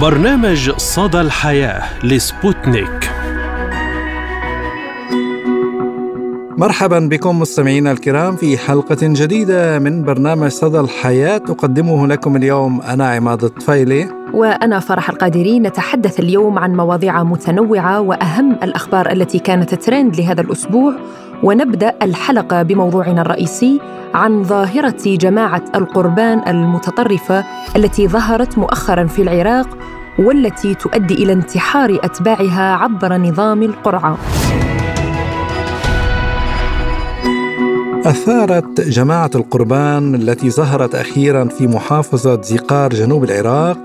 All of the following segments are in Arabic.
برنامج صدى الحياة لسبوتنيك. مرحبا بكم مستمعينا الكرام في حلقة جديدة من برنامج صدى الحياة. أقدمه لكم اليوم أنا عماد الطفيلي. وأنا فرح القادري نتحدث اليوم عن مواضيع متنوعة وأهم الأخبار التي كانت ترند لهذا الأسبوع. ونبدأ الحلقة بموضوعنا الرئيسي عن ظاهرة جماعة القربان المتطرفة التي ظهرت مؤخرا في العراق والتي تؤدي إلى انتحار أتباعها عبر نظام القرعة. أثارت جماعة القربان التي ظهرت أخيرا في محافظة زقار جنوب العراق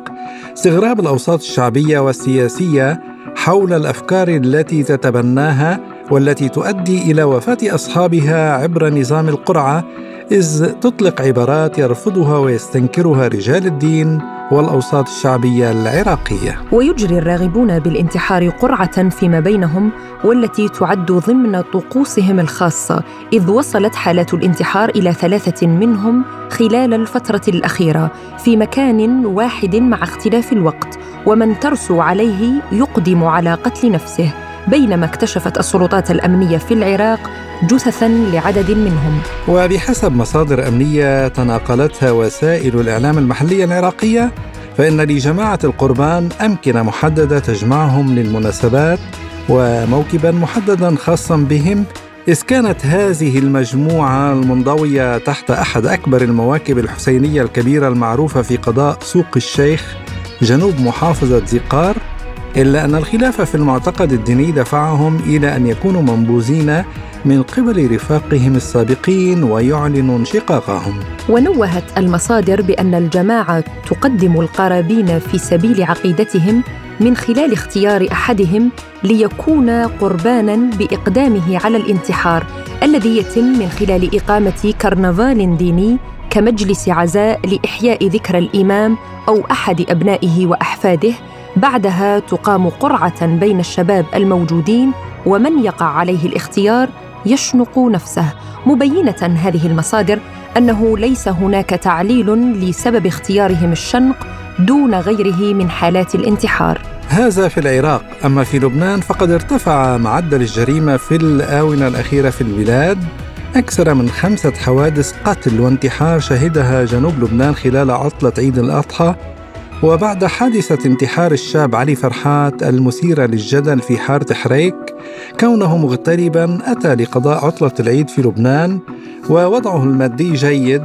استغراب الأوساط الشعبية والسياسية حول الأفكار التي تتبناها والتي تؤدي إلى وفاة أصحابها عبر نظام القرعة إذ تطلق عبارات يرفضها ويستنكرها رجال الدين والأوساط الشعبية العراقية. ويجري الراغبون بالانتحار قرعة فيما بينهم والتي تعد ضمن طقوسهم الخاصة إذ وصلت حالات الانتحار إلى ثلاثة منهم خلال الفترة الأخيرة في مكان واحد مع اختلاف الوقت ومن ترسو عليه يقدم على قتل نفسه. بينما اكتشفت السلطات الأمنية في العراق جثثا لعدد منهم. وبحسب مصادر أمنية تناقلتها وسائل الإعلام المحلية العراقية فإن لجماعة القربان امكنه محدده تجمعهم للمناسبات وموكبا محددا خاصا بهم إذ كانت هذه المجموعة المنضوية تحت أحد أكبر المواكب الحسينية الكبيرة المعروفة في قضاء سوق الشيخ جنوب محافظة زقار إلا أن الخلاف في المعتقد الديني دفعهم إلى أن يكونوا منبوذين من قبل رفاقهم السابقين ويعلنوا انشقاقهم. ونوهت المصادر بأن الجماعة تقدم القرابين في سبيل عقيدتهم من خلال اختيار أحدهم ليكون قربانا بإقدامه على الانتحار الذي يتم من خلال إقامة كرنفال ديني كمجلس عزاء لإحياء ذكرى الإمام أو أحد أبنائه وأحفاده بعدها تقام قرعة بين الشباب الموجودين ومن يقع عليه الاختيار يشنق نفسه. مبينة هذه المصادر أنه ليس هناك تعليل لسبب اختيارهم الشنق دون غيره من حالات الانتحار. هذا في العراق أما في لبنان فقد ارتفع معدل الجريمة في الآونة الأخيرة في البلاد أكثر من خمسة حوادث قتل وانتحار شهدها جنوب لبنان خلال عطلة عيد الأضحى وبعد حادثة انتحار الشاب علي فرحات المثيرة للجدل في حارة حريك كونه مغتربا أتى لقضاء عطلة العيد في لبنان ووضعه المادي جيد.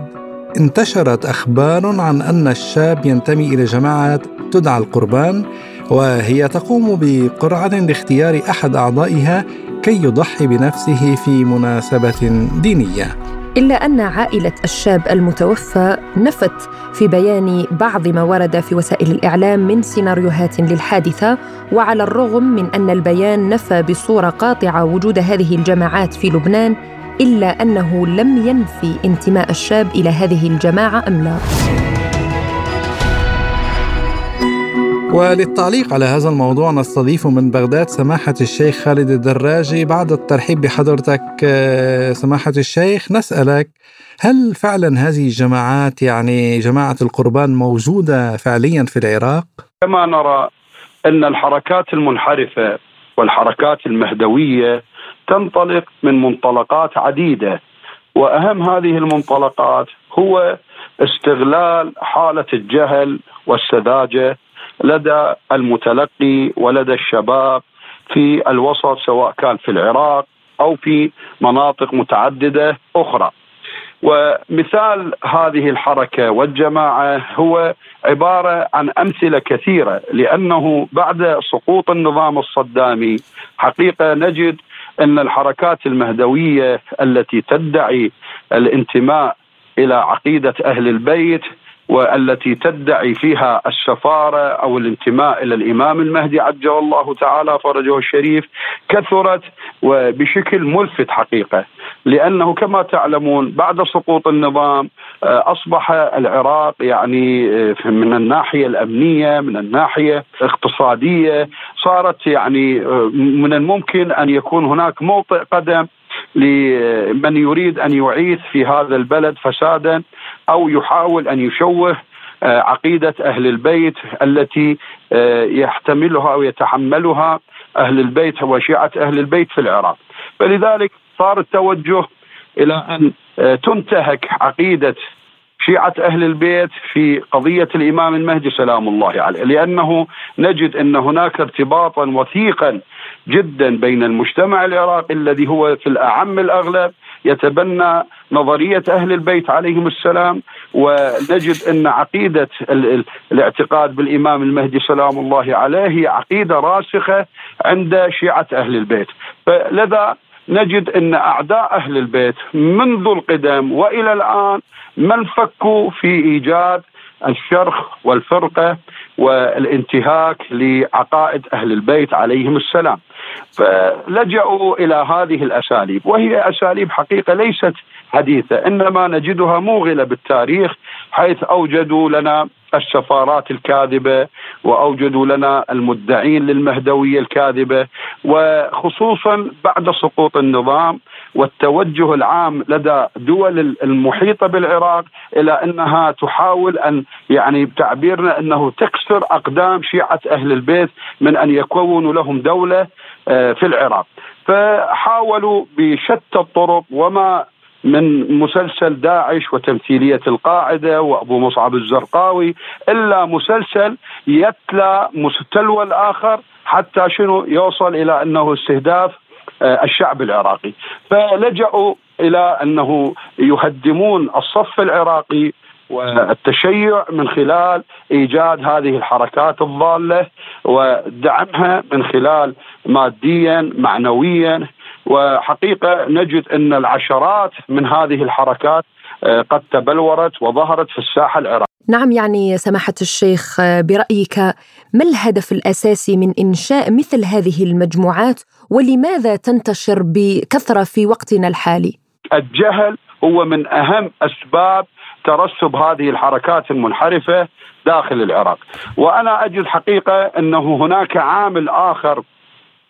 انتشرت أخبار عن أن الشاب ينتمي إلى جماعة تدعى القربان وهي تقوم بقرعة لاختيار أحد أعضائها كي يضحي بنفسه في مناسبة دينية. إلا أن عائلة الشاب المتوفى نفت في بيان بعض ما ورد في وسائل الإعلام من سيناريوهات للحادثة وعلى الرغم من أن البيان نفى بصورة قاطعة وجود هذه الجماعات في لبنان إلا أنه لم ينفي انتماء الشاب إلى هذه الجماعة أم لا. وللتعليق على هذا الموضوع نستضيف من بغداد سماحة الشيخ خالد الدراجي بعد الترحيب بحضرتك آه، سماحة الشيخ نسألك هل فعلا هذه الجماعات يعني جماعة القربان موجودة فعليا في العراق؟ كما نرى أن الحركات المنحرفة والحركات المهدوية تنطلق من منطلقات عديدة وأهم هذه المنطلقات هو استغلال حالة الجهل والسذاجة لدى المتلقي ولدى الشباب في الوسط سواء كان في العراق أو في مناطق متعددة أخرى. ومثال هذه الحركة والجماعة هو عبارة عن أمثلة كثيرة لأنه بعد سقوط النظام الصدامي حقيقة نجد أن الحركات المهدوية التي تدعي الانتماء إلى عقيدة أهل البيت والتي تدعي فيها السفاره أو الانتماء إلى الإمام المهدي عجل الله تعالى فرجه الشريف كثرت وبشكل ملفت حقيقة. لأنه كما تعلمون بعد سقوط النظام آه، أصبح العراق يعني آه، من الناحية الأمنية من الناحية الاقتصادية صارت يعني آه، من الممكن أن يكون هناك موطئ قدم لمن يريد أن يعيث في هذا البلد فسادا أو يحاول أن يشوه عقيدة أهل البيت التي يحتملها أو يتحملها أهل البيت وشيعة أهل البيت في العراق. فلذلك صار التوجه إلى أن تنتهك عقيدة شيعة أهل البيت في قضية الإمام المهدي سلام الله عليه لأنه نجد أن هناك ارتباطا وثيقا جدا بين المجتمع العراقي الذي هو في الأعم الأغلب يتبنى نظرية أهل البيت عليهم السلام ونجد أن عقيدة الاعتقاد بالإمام المهدي سلام الله عليه هي عقيدة راسخة عند شيعة أهل البيت فلذا نجد إن أعداء أهل البيت منذ القدم وإلى الآن ما انفكوا في إيجاد الشرخ والفرقة والانتهاك لعقائد أهل البيت عليهم السلام. فلجأوا إلى هذه الأساليب وهي أساليب حقيقة ليست حديثة إنما نجدها موغلة بالتاريخ حيث أوجدوا لنا السفارات الكاذبة وأوجدوا لنا المدعين للمهدوية الكاذبة وخصوصا بعد سقوط النظام والتوجه العام لدى دول المحيطة بالعراق إلى أنها تحاول أن يعني بتعبيرنا أنه تكسر أقدام شيعة أهل البيت من أن يكونوا لهم دولة آه، في العراق. فحاولوا بشتى الطرق وما من مسلسل داعش وتمثيلية القاعدة وأبو مصعب الزرقاوي إلا مسلسل يتلى تلو الآخر حتى شنو يوصل إلى أنه استهداف الشعب العراقي فلجأوا إلى أنه يهدمون الصف العراقي والتشيع من خلال إيجاد هذه الحركات الضالة ودعمها من خلال ماديا معنويا وحقيقة نجد أن العشرات من هذه الحركات آه، قد تبلورت وظهرت في الساحة العراقية. نعم يعني سماحة الشيخ برأيك ما الهدف الأساسي من إنشاء مثل هذه المجموعات ولماذا تنتشر بكثرة في وقتنا الحالي؟ الجهل هو من أهم أسباب ترسب هذه الحركات المنحرفة داخل العراق، وأنا أجد حقيقه أنه هناك عامل آخر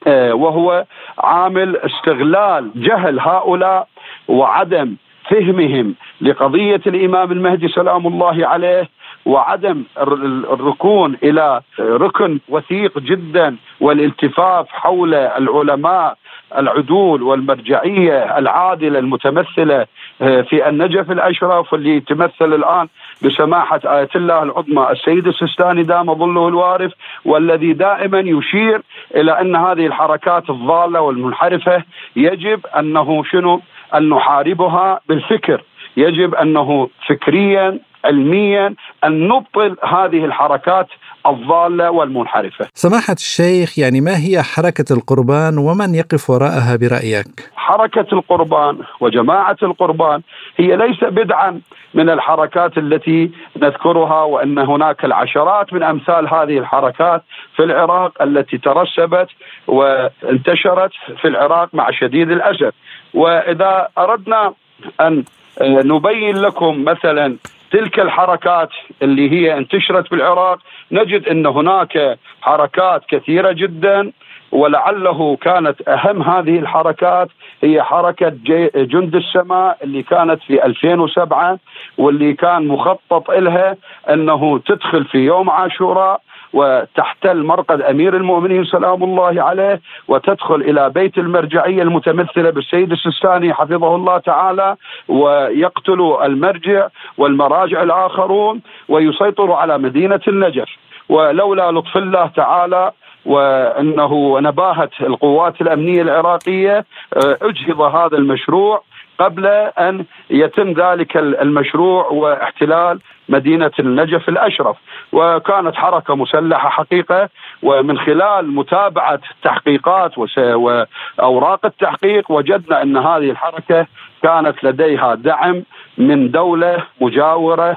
آه، وهو عامل استغلال جهل هؤلاء وعدم فهمهم لقضية الإمام المهدي سلام الله عليه وعدم الركون إلى ركن وثيق جدا والالتفاف حول العلماء العدول والمرجعية العادلة المتمثلة آه، في النجف الأشرف واللي تمثل الآن بسماحة آية الله العظمى السيد السيستاني دام ظله الوارف والذي دائما يشير إلى أن هذه الحركات الضالة والمنحرفة يجب أنه شنو؟ أن نحاربها بالفكر يجب أنه فكريا علميا أن نبطل هذه الحركات الضالة والمنحرفة. سماحة الشيخ يعني ما هي حركة القربان ومن يقف وراءها برأيك؟ حركة القربان وجماعة القربان هي ليس بدعا من الحركات التي نذكرها وأن هناك العشرات من أمثال هذه الحركات في العراق التي ترسبت وانتشرت في العراق مع شديد الاسف وإذا أردنا أن نبين لكم مثلا تلك الحركات اللي هي انتشرت في العراق نجد إن هناك حركات كثيرة جدا ولعله كانت أهم هذه الحركات هي حركة جند السماء اللي كانت في 2007 واللي كان مخطط لها إنه تدخل في يوم عاشوراء. وتحتل مرقد أمير المؤمنين سلام الله عليه وتدخل إلى بيت المرجعية المتمثلة بالسيد السيستاني حفظه الله تعالى ويقتل المرجع والمراجع الآخرون ويسيطر على مدينة النجف ولولا لطف الله تعالى وأنه نباهة القوات الأمنية العراقية آه، أجهض هذا المشروع قبل أن يتم ذلك المشروع واحتلال مدينة النجف الأشرف وكانت حركة مسلحة حقيقة ومن خلال متابعة التحقيقات وأوراق التحقيق وجدنا أن هذه الحركة كانت لديها دعم من دولة مجاورة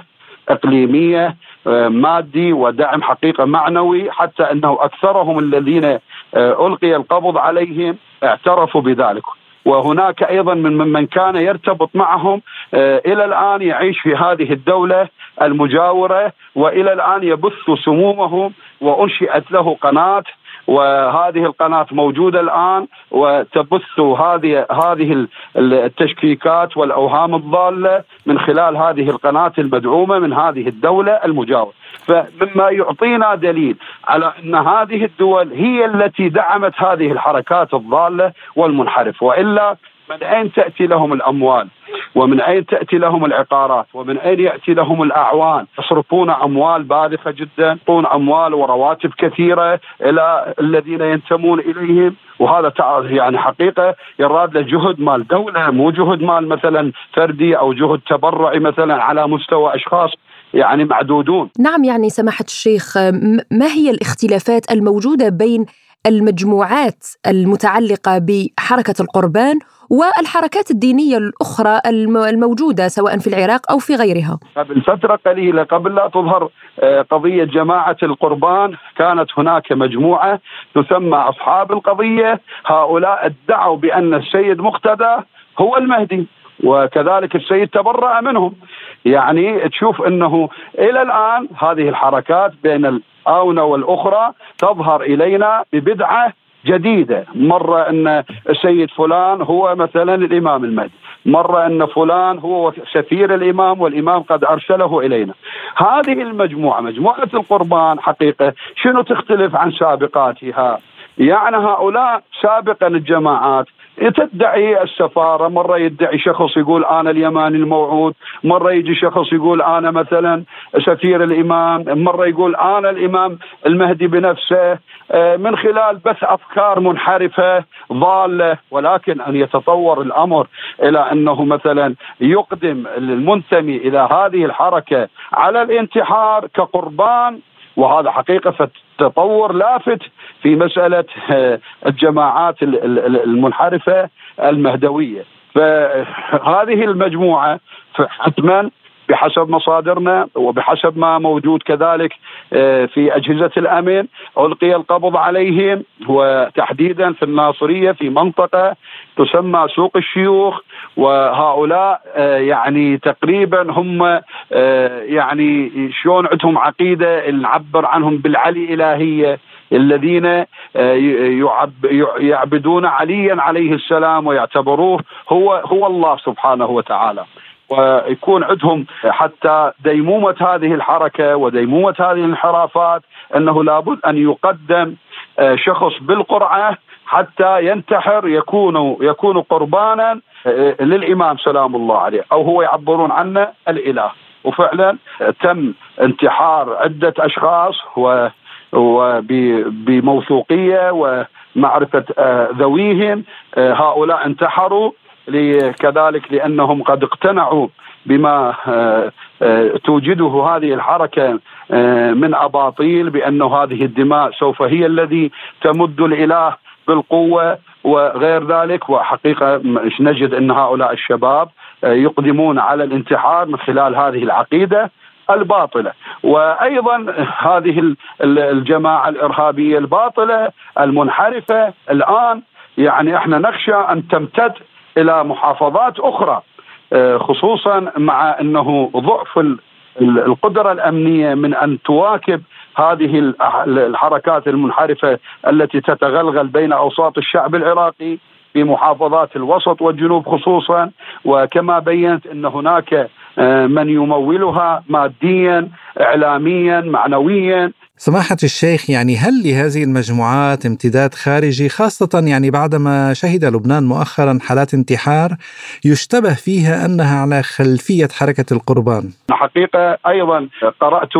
إقليمية آه، مادي ودعم حقيقة معنوي حتى أنه أكثرهم الذين آه، ألقي القبض عليهم اعترفوا بذلك. وهناك أيضا من من كان يرتبط معهم آه، إلى الآن يعيش في هذه الدولة المجاورة وإلى الآن يبث سمومهم وأنشئت له قناة وهذه القناة موجودة الآن وتبث هذه هذه التشكيكات والأوهام الضالة من خلال هذه القناة المدعومة من هذه الدولة المجاورة فمما يعطينا دليل على أن هذه الدول هي التي دعمت هذه الحركات الضالة والمنحرفة وإلا من أين تأتي لهم الأموال؟ ومن أين تأتي لهم العقارات؟ ومن أين يأتي لهم الأعوان؟ يصرفون أموال بالغه جدا، يعطون أموال ورواتب كثيرة إلى الذين ينتمون إليهم، وهذا يعني حقيقة يراد له جهد مال دولة مو جهد مال مثلا فردي أو جهد تبرعي مثلا على مستوى أشخاص يعني معدودون. نعم يعني سماحة الشيخ ما هي الاختلافات الموجودة بين المجموعات المتعلقة بحركة القربان والحركات الدينية الأخرى الموجودة سواء في العراق أو في غيرها. قبل فترة قليلة قبل لا تظهر آه، قضية جماعة القربان كانت هناك مجموعة تسمى أصحاب القضية هؤلاء ادعوا بأن السيد مقتدى هو المهدي وكذلك السيد تبرأ منهم يعني تشوف أنه إلى الآن هذه الحركات بين الآونة والأخرى تظهر إلينا ببدعة جديدة، مرة أن السيد فلان هو مثلا الإمام المهدي، مرة أن فلان هو سفير الإمام والإمام قد أرسله إلينا. هذه المجموعة مجموعة القربان حقيقة شنو تختلف عن سابقاتها؟ يعني هؤلاء سابقا الجماعات تدعي السفارة مرة يدعي شخص يقول أنا اليماني الموعود مرة يجي شخص يقول أنا مثلا سفير الإمام مرة يقول أنا الإمام المهدي بنفسه من خلال بث أفكار منحرفة ضالة ولكن أن يتطور الأمر إلى أنه مثلا يقدم المنتمي إلى هذه الحركة على الانتحار كقربان وهذا حقيقة تطور لافت في مسألة آه، الجماعات المنحرفة المهدوية. فهذه المجموعة حتما بحسب مصادرنا وبحسب ما موجود كذلك آه، في أجهزة الامن ألقي القبض عليهم وتحديدا في الناصرية في منطقة تسمى سوق الشيوخ وهؤلاء آه، يعني تقريبا هم آه، يعني شلون عندهم عقيدة نعبر عنهم بالعلي الهيه الذين يعبدون عليا عليه السلام ويعتبروه هو هو الله سبحانه وتعالى. ويكون عندهم حتى ديمومة هذه الحركة وديمومة هذه الانحرافات أنه لابد أن يقدم آه، شخص بالقرعة حتى ينتحر يكون يكون قربانا آه، للإمام سلام الله عليه أو هو يعبرون عنه الإله. وفعلا تم انتحار عدة أشخاص و وبموثوقيه ومعرفة آه، ذويهم هؤلاء انتحروا. كذلك لأنهم قد اقتنعوا بما آه، آه، توجده هذه الحركة آه، من أباطيل بانه هذه الدماء سوف هي الذي تمد الإله بالقوة وغير ذلك. وحقيقة نجد أن هؤلاء الشباب يقدمون على الانتحار من خلال هذه العقيدة الباطلة. وأيضا هذه الجماعة الإرهابية الباطلة المنحرفة الآن يعني إحنا نخشى أن تمتد إلى محافظات أخرى آه، خصوصا مع أنه ضعف القدرة الأمنية من أن تواكب هذه الحركات المنحرفة التي تتغلغل بين أوساط الشعب العراقي في محافظات الوسط والجنوب خصوصا وكما بينت أن هناك من يمولها ماديا اعلاميا معنويا. سماحة الشيخ يعني هل لهذه المجموعات امتداد خارجي خاصة يعني بعدما شهد لبنان مؤخرا حالات انتحار يشتبه فيها أنها على خلفية حركة القربان؟ حقيقة أيضا قرأت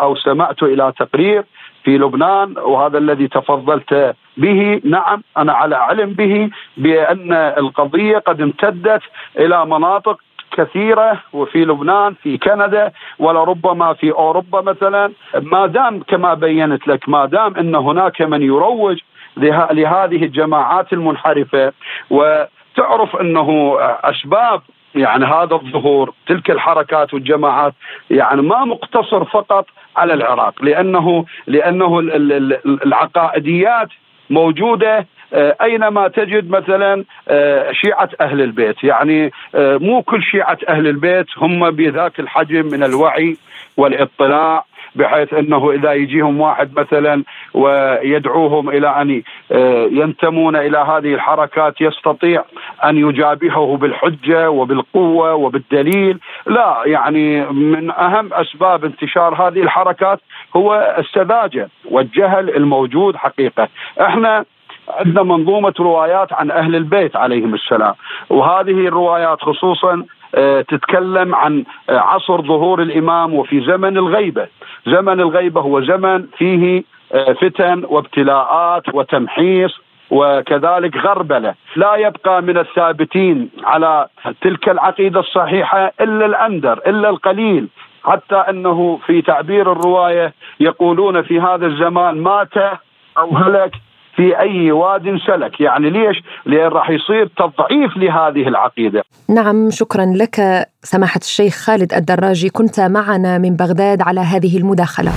أو سمعت إلى تقرير في لبنان وهذا الذي تفضلت به. نعم أنا على علم به بأن القضية قد امتدت إلى مناطق كثيرة وفي لبنان في كندا ولربما في أوروبا مثلا. ما دام كما بينت لك ما دام إن هناك من يروج لهذه الجماعات المنحرفة وتعرف إنه أسباب يعني هذا الظهور تلك الحركات والجماعات يعني ما مقتصر فقط على العراق لأنه لأنه العقائديات موجودة أينما تجد مثلا آه، شيعة أهل البيت يعني آه، مو كل شيعة أهل البيت هم بذاك الحجم من الوعي والاطلاع بحيث أنه إذا يجيهم واحد مثلا ويدعوهم إلى أن آه، ينتمون إلى هذه الحركات يستطيع أن يجابهه بالحجة وبالقوة وبالدليل. لا يعني من أهم أسباب انتشار هذه الحركات هو السذاجة والجهل الموجود حقيقة. إحنا عندنا منظومة روايات عن أهل البيت عليهم السلام. وهذه الروايات خصوصا آه، تتكلم عن آه، عصر ظهور الإمام وفي زمن الغيبة. زمن الغيبة هو زمن فيه آه، فتن وابتلاءات وتمحيص وكذلك غربلة، لا يبقى من الثابتين على تلك العقيدة الصحيحة إلا الأندر، إلا القليل، حتى أنه في تعبير الرواية يقولون في هذا الزمان مات أو هلك في أي واد سلك. يعني ليش؟ لأن راح يصير تضعيف لهذه العقيدة. نعم شكرا لك سماحة الشيخ خالد الدراجي. كنت معنا من بغداد على هذه المداخلة.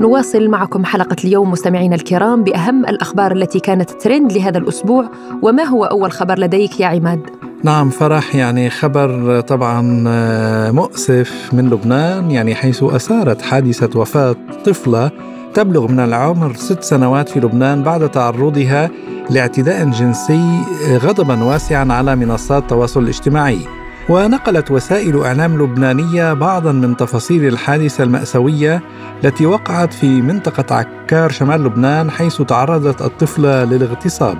نواصل معكم حلقة اليوم مستمعينا الكرام بأهم الأخبار التي كانت ترند لهذا الأسبوع وما هو أول خبر لديك يا عماد؟ نعم فرح يعني خبر طبعا آه، مؤسف من لبنان يعني حيث أثارت حادثة وفاة طفلة تبلغ من العمر ست سنوات في لبنان بعد تعرضها لاعتداء جنسي غضبا واسعا على منصات التواصل الاجتماعي ونقلت وسائل إعلام لبنانية بعضا من تفاصيل الحادثة المأساوية التي وقعت في منطقة عكار شمال لبنان حيث تعرضت الطفله للاغتصاب.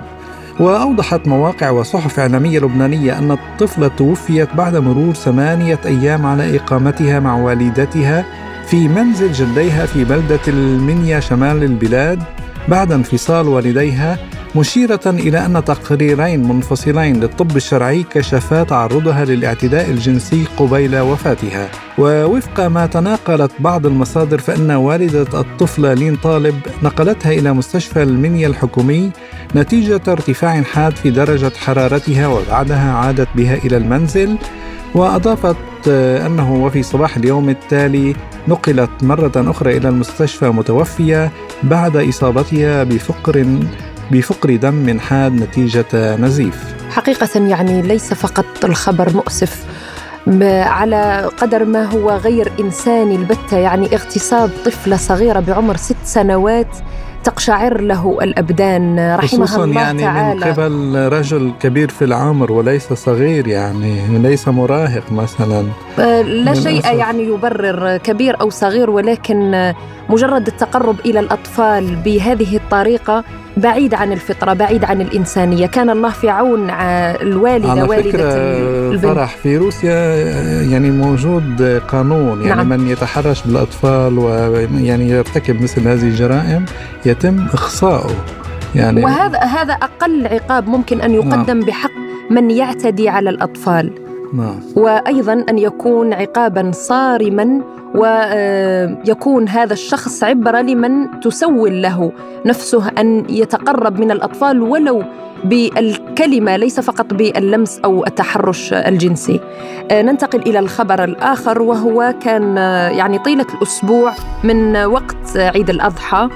وأوضحت مواقع وصحف إعلامية لبنانية أن الطفلة توفيت بعد مرور ثمانية أيام على إقامتها مع والدتها في منزل جديها في بلدة المنيا شمال البلاد بعد انفصال والديها مشيرة إلى أن تقريرين منفصلين للطب الشرعي كشفا تعرضها للاعتداء الجنسي قبيل وفاتها. ووفق ما تناقلت بعض المصادر فإن والدة الطفلة لين طالب نقلتها إلى مستشفى المنيا الحكومي نتيجة ارتفاع حاد في درجة حرارتها وبعدها عادت بها إلى المنزل. وأضافت أنه وفي صباح اليوم التالي نقلت مرة أخرى إلى المستشفى متوفية بعد إصابتها بفقر بفقر دم حاد نتيجة نزيف. حقيقة يعني ليس فقط الخبر مؤسف على قدر ما هو غير إنساني البتة يعني اغتصاب طفلة صغيرة بعمر ست سنوات تقشعر له الأبدان. رحمها الله يعني تعالى. من قبل رجل كبير في العمر وليس صغير يعني ليس مراهق مثلا. آه، لا شيء أسف. يعني يبرر كبير أو صغير ولكن مجرد التقرب إلى الأطفال بهذه الطريقة بعيد عن الفطرة بعيد عن الإنسانية. كان الله في عون الوالدة على والدة فكرة البنت. فرح في روسيا يعني موجود قانون. يعني نعم. من يتحرش بالأطفال ويعني يرتكب مثل هذه الجرائم يتم إخصائه. يعني وهذا هذا أقل عقاب ممكن أن يقدم نعم. بحق من يعتدي على الأطفال. وأيضا أن يكون عقابا صارما ويكون هذا الشخص عبرة لمن تسول له نفسه أن يتقرب من الأطفال ولو بالكلمة ليس فقط باللمس أو التحرش الجنسي. ننتقل إلى الخبر الآخر وهو كان يعني طيلة الأسبوع من وقت عيد الأضحى.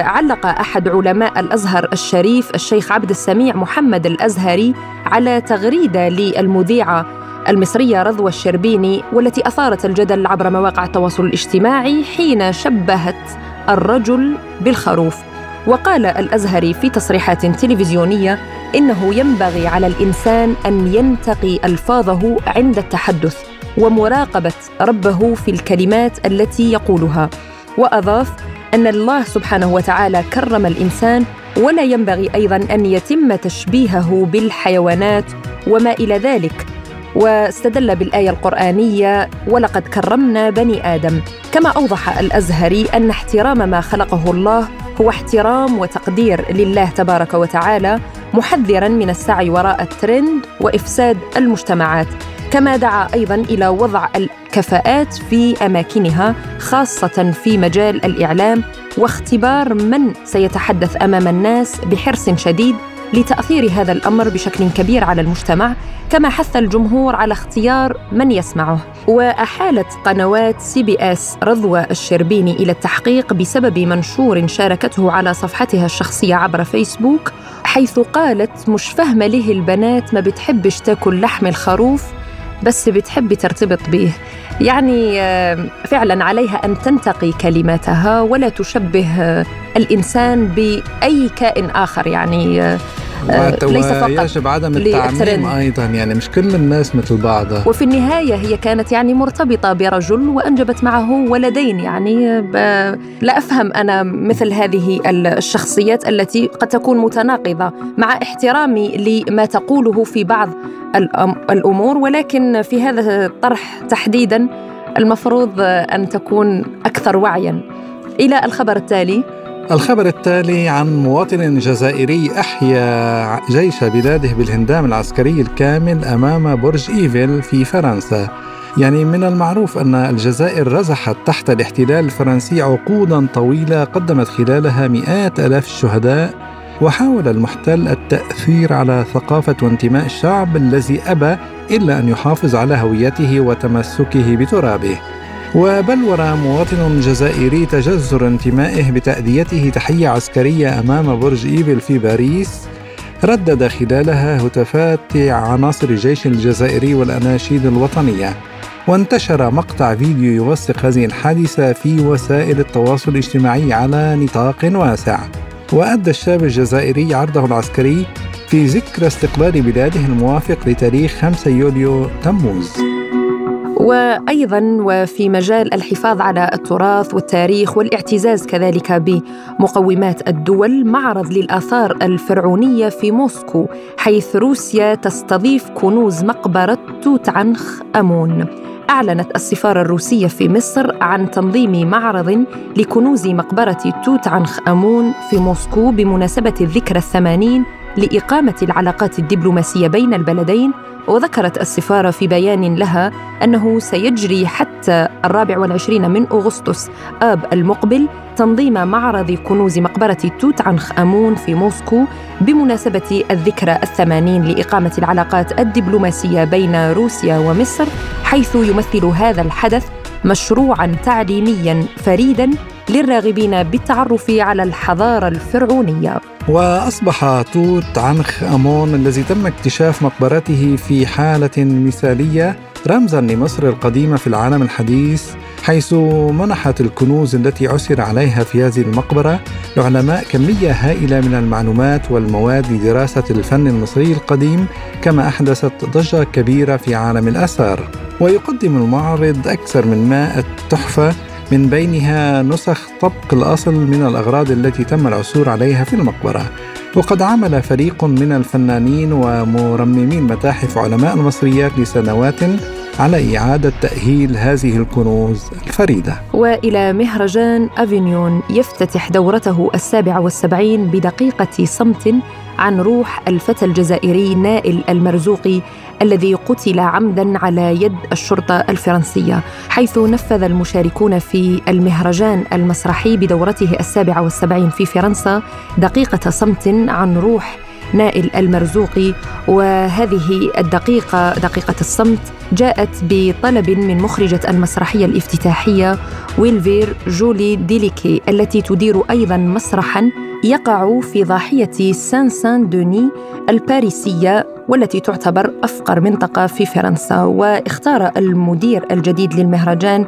علق أحد علماء الأزهر الشريف الشيخ عبد السميع محمد الأزهري على تغريدة للمذيعة المصرية رضوى الشربيني والتي أثارت الجدل عبر مواقع التواصل الاجتماعي حين شبهت الرجل بالخروف. وقال الأزهري في تصريحات تلفزيونية إنه ينبغي على الإنسان أن ينتقي ألفاظه عند التحدث ومراقبة ربه في الكلمات التي يقولها. وأضاف أن الله سبحانه وتعالى كرم الإنسان ولا ينبغي أيضا أن يتم تشبيهه بالحيوانات وما إلى ذلك. واستدل بالآية القرآنية ولقد كرمنا بني آدم. كما أوضح الأزهري أن احترام ما خلقه الله هو احترام وتقدير لله تبارك وتعالى محذرا من السعي وراء الترند وإفساد المجتمعات. كما دعا أيضا إلى وضع الكفاءات في أماكنها خاصة في مجال الإعلام واختبار من سيتحدث أمام الناس بحرص شديد لتأثير هذا الأمر بشكل كبير على المجتمع كما حث الجمهور على اختيار من يسمعه. وأحالت قنوات سي بي إس رضوى الشربيني إلى التحقيق بسبب منشور شاركته على صفحتها الشخصية عبر فيسبوك حيث قالت مش فاهمة ليه البنات ما بتحبش تاكل لحم الخروف بس بتحبي ترتبط به يعني فعلا عليها أن تنتقي كلماتها ولا تشبه الإنسان بأي كائن آخر. يعني آه، ليس فقط ويجب عدم التعميم أيضا. يعني مش كل الناس مثل بعضها. وفي النهاية هي كانت يعني مرتبطة برجل وأنجبت معه ولدين. يعني لا أفهم أنا مثل هذه الشخصيات التي قد تكون متناقضة مع احترامي لما تقوله في بعض الأمور ولكن في هذا الطرح تحديدا المفروض أن تكون أكثر وعيا. إلى الخبر التالي. الخبر التالي عن مواطن جزائري أحيا جيش بلاده بالهندام العسكري الكامل أمام برج إيفل في فرنسا. يعني من المعروف أن الجزائر رزحت تحت الاحتلال الفرنسي عقودا طويلة قدمت خلالها مئات ألاف الشهداء. وحاول المحتل التأثير على ثقافة وانتماء الشعب الذي أبى إلا أن يحافظ على هويته وتمسكه بترابه. وبلور مواطن جزائري تجذر انتمائه بتأديته تحية عسكرية أمام برج إيفل في باريس ردد خلالها هتافات عناصر الجيش الجزائري والأناشيد الوطنية. وانتشر مقطع فيديو يوثق هذه الحادثة في وسائل التواصل الاجتماعي على نطاق واسع. وأدى الشاب الجزائري عرضه العسكري في ذكرى استقلال بلاده الموافق لتاريخ 5 يوليو تموز. وأيضا وفي مجال الحفاظ على التراث والتاريخ والاعتزاز كذلك بمقومات الدول معرض للآثار الفرعونية في موسكو حيث روسيا تستضيف كنوز مقبرة توت عنخ أمون. أعلنت السفارة الروسية في مصر عن تنظيم معرض لكنوز مقبرة توت عنخ آمون في موسكو بمناسبة الذكرى الثمانين لإقامة العلاقات الدبلوماسية بين البلدين وذكرت السفارة في بيان لها أنه سيجري حتى الرابع والعشرين من أغسطس آب المقبل تنظيم معرض كنوز مقبرة توت عنخ آمون في موسكو بمناسبة الذكرى الثمانين لإقامة العلاقات الدبلوماسية بين روسيا ومصر حيث يمثل هذا الحدث مشروعا تعليميا فريدا للراغبين بالتعرف على الحضارة الفرعونية. وأصبح توت عنخ آمون الذي تم اكتشاف مقبرته في حالة مثالية رمزا لمصر القديمة في العالم الحديث حيث منحت الكنوز التي عثر عليها في هذه المقبرة لعلماء كمية هائلة من المعلومات والمواد لدراسة الفن المصري القديم كما أحدثت ضجة كبيرة في عالم الآثار. ويقدم المعرض أكثر من 100 تحفة من بينها نسخ طبق الأصل من الأغراض التي تم العثور عليها في المقبرة. وقد عمل فريق من الفنانين ومرممين متاحف علماء المصريات لسنوات على إعادة تأهيل هذه الكنوز الفريدة. وإلى مهرجان أفينيون يفتتح دورته السابعة والسبعين بدقيقة صمت عن روح الفتى الجزائري نائل المرزوقي الذي قتل عمدا على يد الشرطة الفرنسية حيث نفذ المشاركون في المهرجان المسرحي بدورته السابعة والسبعين في فرنسا دقيقة صمت عن روح نائل المرزوقي وهذه الدقيقة دقيقة الصمت جاءت بطلب من مخرجة المسرحية الافتتاحية Welfare جولي ديليكي التي تدير أيضا مسرحا يقع في ضاحية سان سان دوني الباريسية. والتي تعتبر أفقر منطقة في فرنسا واختار المدير الجديد للمهرجان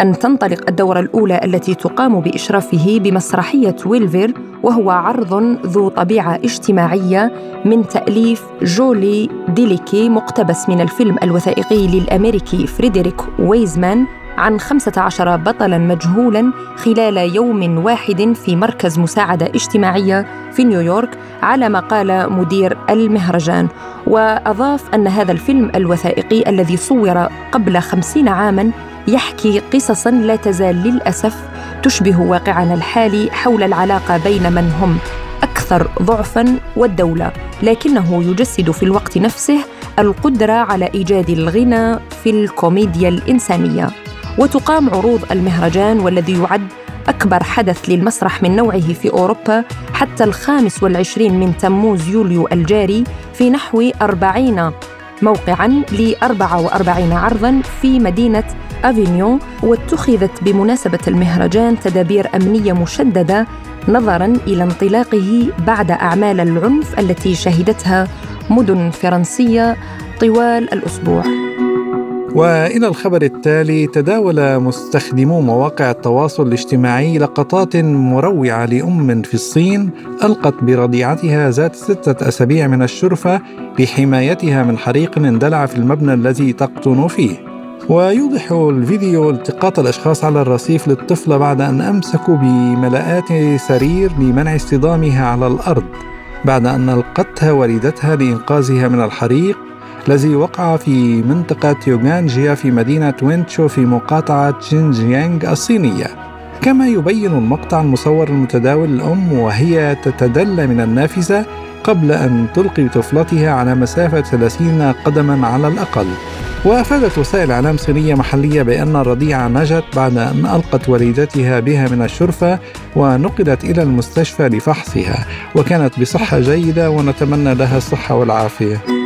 أن تنطلق الدورة الأولى التي تقام بإشرافه بمسرحية Welfare وهو عرض ذو طبيعة اجتماعية من تأليف جولي ديليكي مقتبس من الفيلم الوثائقي للأمريكي فريدريك ويزمان. عن 15 بطلا مجهولا خلال يوم واحد في مركز مساعدة اجتماعية في نيويورك على ما قال مدير المهرجان. وأضاف أن هذا الفيلم الوثائقي الذي صور قبل خمسين عاماً يحكي قصصا لا تزال للأسف تشبه واقعنا الحالي حول العلاقة بين من هم أكثر ضعفا والدولة لكنه يجسد في الوقت نفسه القدرة على إيجاد الغنى في الكوميديا الإنسانية. وتقام عروض المهرجان والذي يعد أكبر حدث للمسرح من نوعه في أوروبا حتى الخامس والعشرين من تموز يوليو الجاري في نحو أربعين موقعا ل 44 عرضا في مدينة أفينيون واتخذت بمناسبة المهرجان تدابير أمنية مشددة نظرا إلى انطلاقه بعد أعمال العنف التي شهدتها مدن فرنسية طوال الأسبوع. وإلى الخبر التالي تداول مستخدمو مواقع التواصل الاجتماعي لقطات مروعة لأم في الصين ألقت برضيعتها ذات ستة أسابيع من الشرفة لحمايتها من حريق اندلع في المبنى الذي تقطن فيه. ويوضح الفيديو التقاط الأشخاص على الرصيف للطفله بعد أن أمسكوا بملاءات سرير لمنع اصطدامها على الأرض بعد أن ألقتها والدتها لإنقاذها من الحريق الذي وقع في منطقة يوغانجيا في مدينة وينتشو في مقاطعة شينجيانغ الصينية. كما يبين المقطع المصور المتداول الأم وهي تتدلى من النافذة قبل أن تلقي طفلتها على مسافة 30 قدما على الأقل. وأفادت وسائل إعلام صينية محلية بأن الرضيعة نجت بعد أن ألقت والدتها بها من الشرفة ونقلت إلى المستشفى لفحصها وكانت بصحة جيدة ونتمنى لها الصحة والعافية.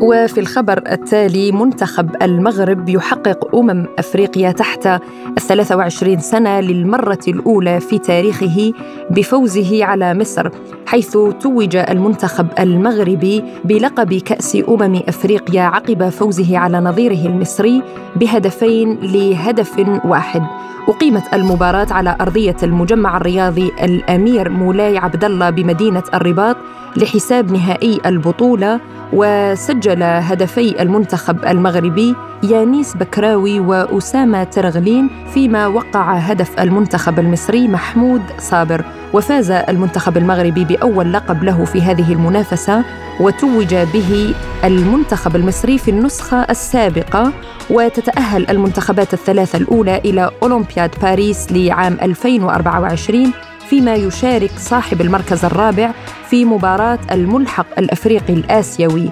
وفي الخبر التالي منتخب المغرب يحقق أمم أفريقيا تحت ال 23 سنة للمرة الأولى في تاريخه بفوزه على مصر حيث توج المنتخب المغربي بلقب كأس أمم أفريقيا عقب فوزه على نظيره المصري بهدفين لهدف واحد. أقيمت المباراة على أرضية المجمع الرياضي الأمير مولاي عبد الله بمدينة الرباط لحساب نهائي البطولة وسجل هدفي المنتخب المغربي يانيس بكراوي وأسامة ترغلين فيما وقع هدف المنتخب المصري محمود صابر. وفاز المنتخب المغربي بأول لقب له في هذه المنافسة وتوج به المنتخب المصري في النسخة السابقة. وتتأهل المنتخبات الثلاثة الأولى إلى أولمبياد باريس لعام 2024 فيما يشارك صاحب المركز الرابع في مباراة الملحق الأفريقي الآسيوي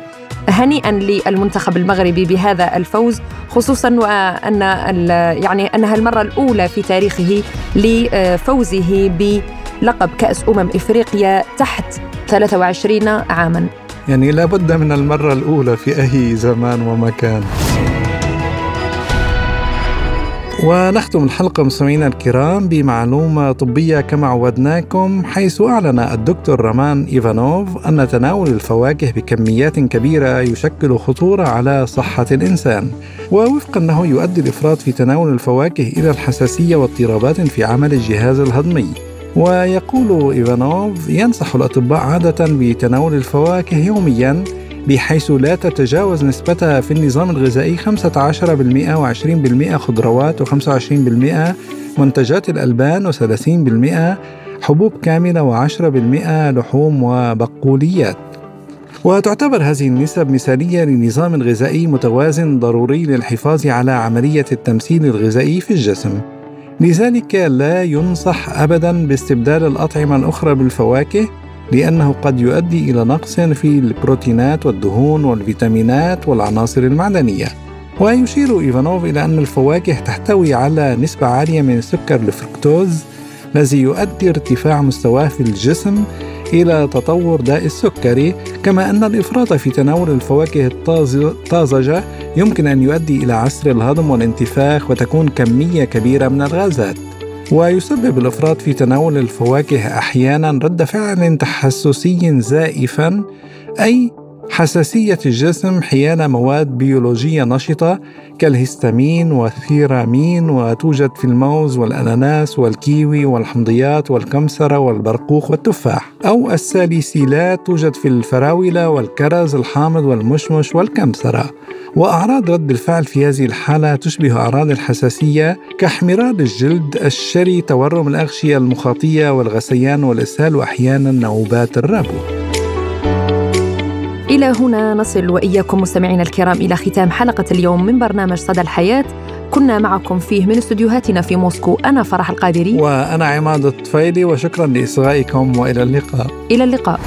هنيئا للمنتخب المغربي بهذا الفوز خصوصا وأن يعني أنها المرة الأولى في تاريخه لفوزه بلقب كأس أمم إفريقيا تحت 23 عاما. يعني لابد من المرة الأولى في أي زمان ومكان. ونختم الحلقة مستمعينا الكرام بمعلومة طبية كما عودناكم حيث أعلن الدكتور رمان إيفانوف أن تناول الفواكه بكميات كبيرة يشكل خطورة على صحة الإنسان ووفقا له يؤدي الإفراط في تناول الفواكه إلى الحساسية واضطرابات في عمل الجهاز الهضمي. ويقول إيفانوف ينصح الأطباء عادة بتناول الفواكه يوميا بحيث لا تتجاوز نسبتها في النظام الغذائي 15% و20% خضروات و25% منتجات الألبان و30% حبوب كاملة و10% لحوم وبقوليات. وتعتبر هذه النسب مثالية لنظام غذائي متوازن ضروري للحفاظ على عملية التمثيل الغذائي في الجسم. لذلك لا ينصح أبدا باستبدال الأطعمة الأخرى بالفواكه لأنه قد يؤدي إلى نقص في البروتينات والدهون والفيتامينات والعناصر المعدنية. ويشير إيفانوف إلى أن الفواكه تحتوي على نسبة عالية من السكر الفركتوز الذي يؤدي ارتفاع مستواه في الجسم إلى تطور داء السكري كما أن الإفراط في تناول الفواكه الطازجة يمكن أن يؤدي إلى عسر الهضم والانتفاخ وتكون كمية كبيرة من الغازات. ويسبب الافراط في تناول الفواكه أحيانا رد فعل تحسسي زائفا أي حساسية الجسم حيال مواد بيولوجية نشطة كالهستامين والتيرامين وتوجد في الموز والأناناس والكيوي والحمضيات والكمثرى والبرقوق والتفاح. أو الساليسيلات توجد في الفراولة والكرز الحامض والمشمش والكمثرى وأعراض رد الفعل في هذه الحالة تشبه أعراض الحساسية كاحمرار الجلد الشري تورم الأغشية المخاطية والغثيان والإسهال وأحيانا نوبات الربو. إلى هنا نصل وإياكم مستمعينا الكرام إلى ختام حلقة اليوم من برنامج صدى الحياة. كنا معكم فيه من استديوهاتنا في موسكو أنا فرح القادري. وأنا عماد الطفيلي وشكرا لإصغائكم وإلى اللقاء. إلى اللقاء.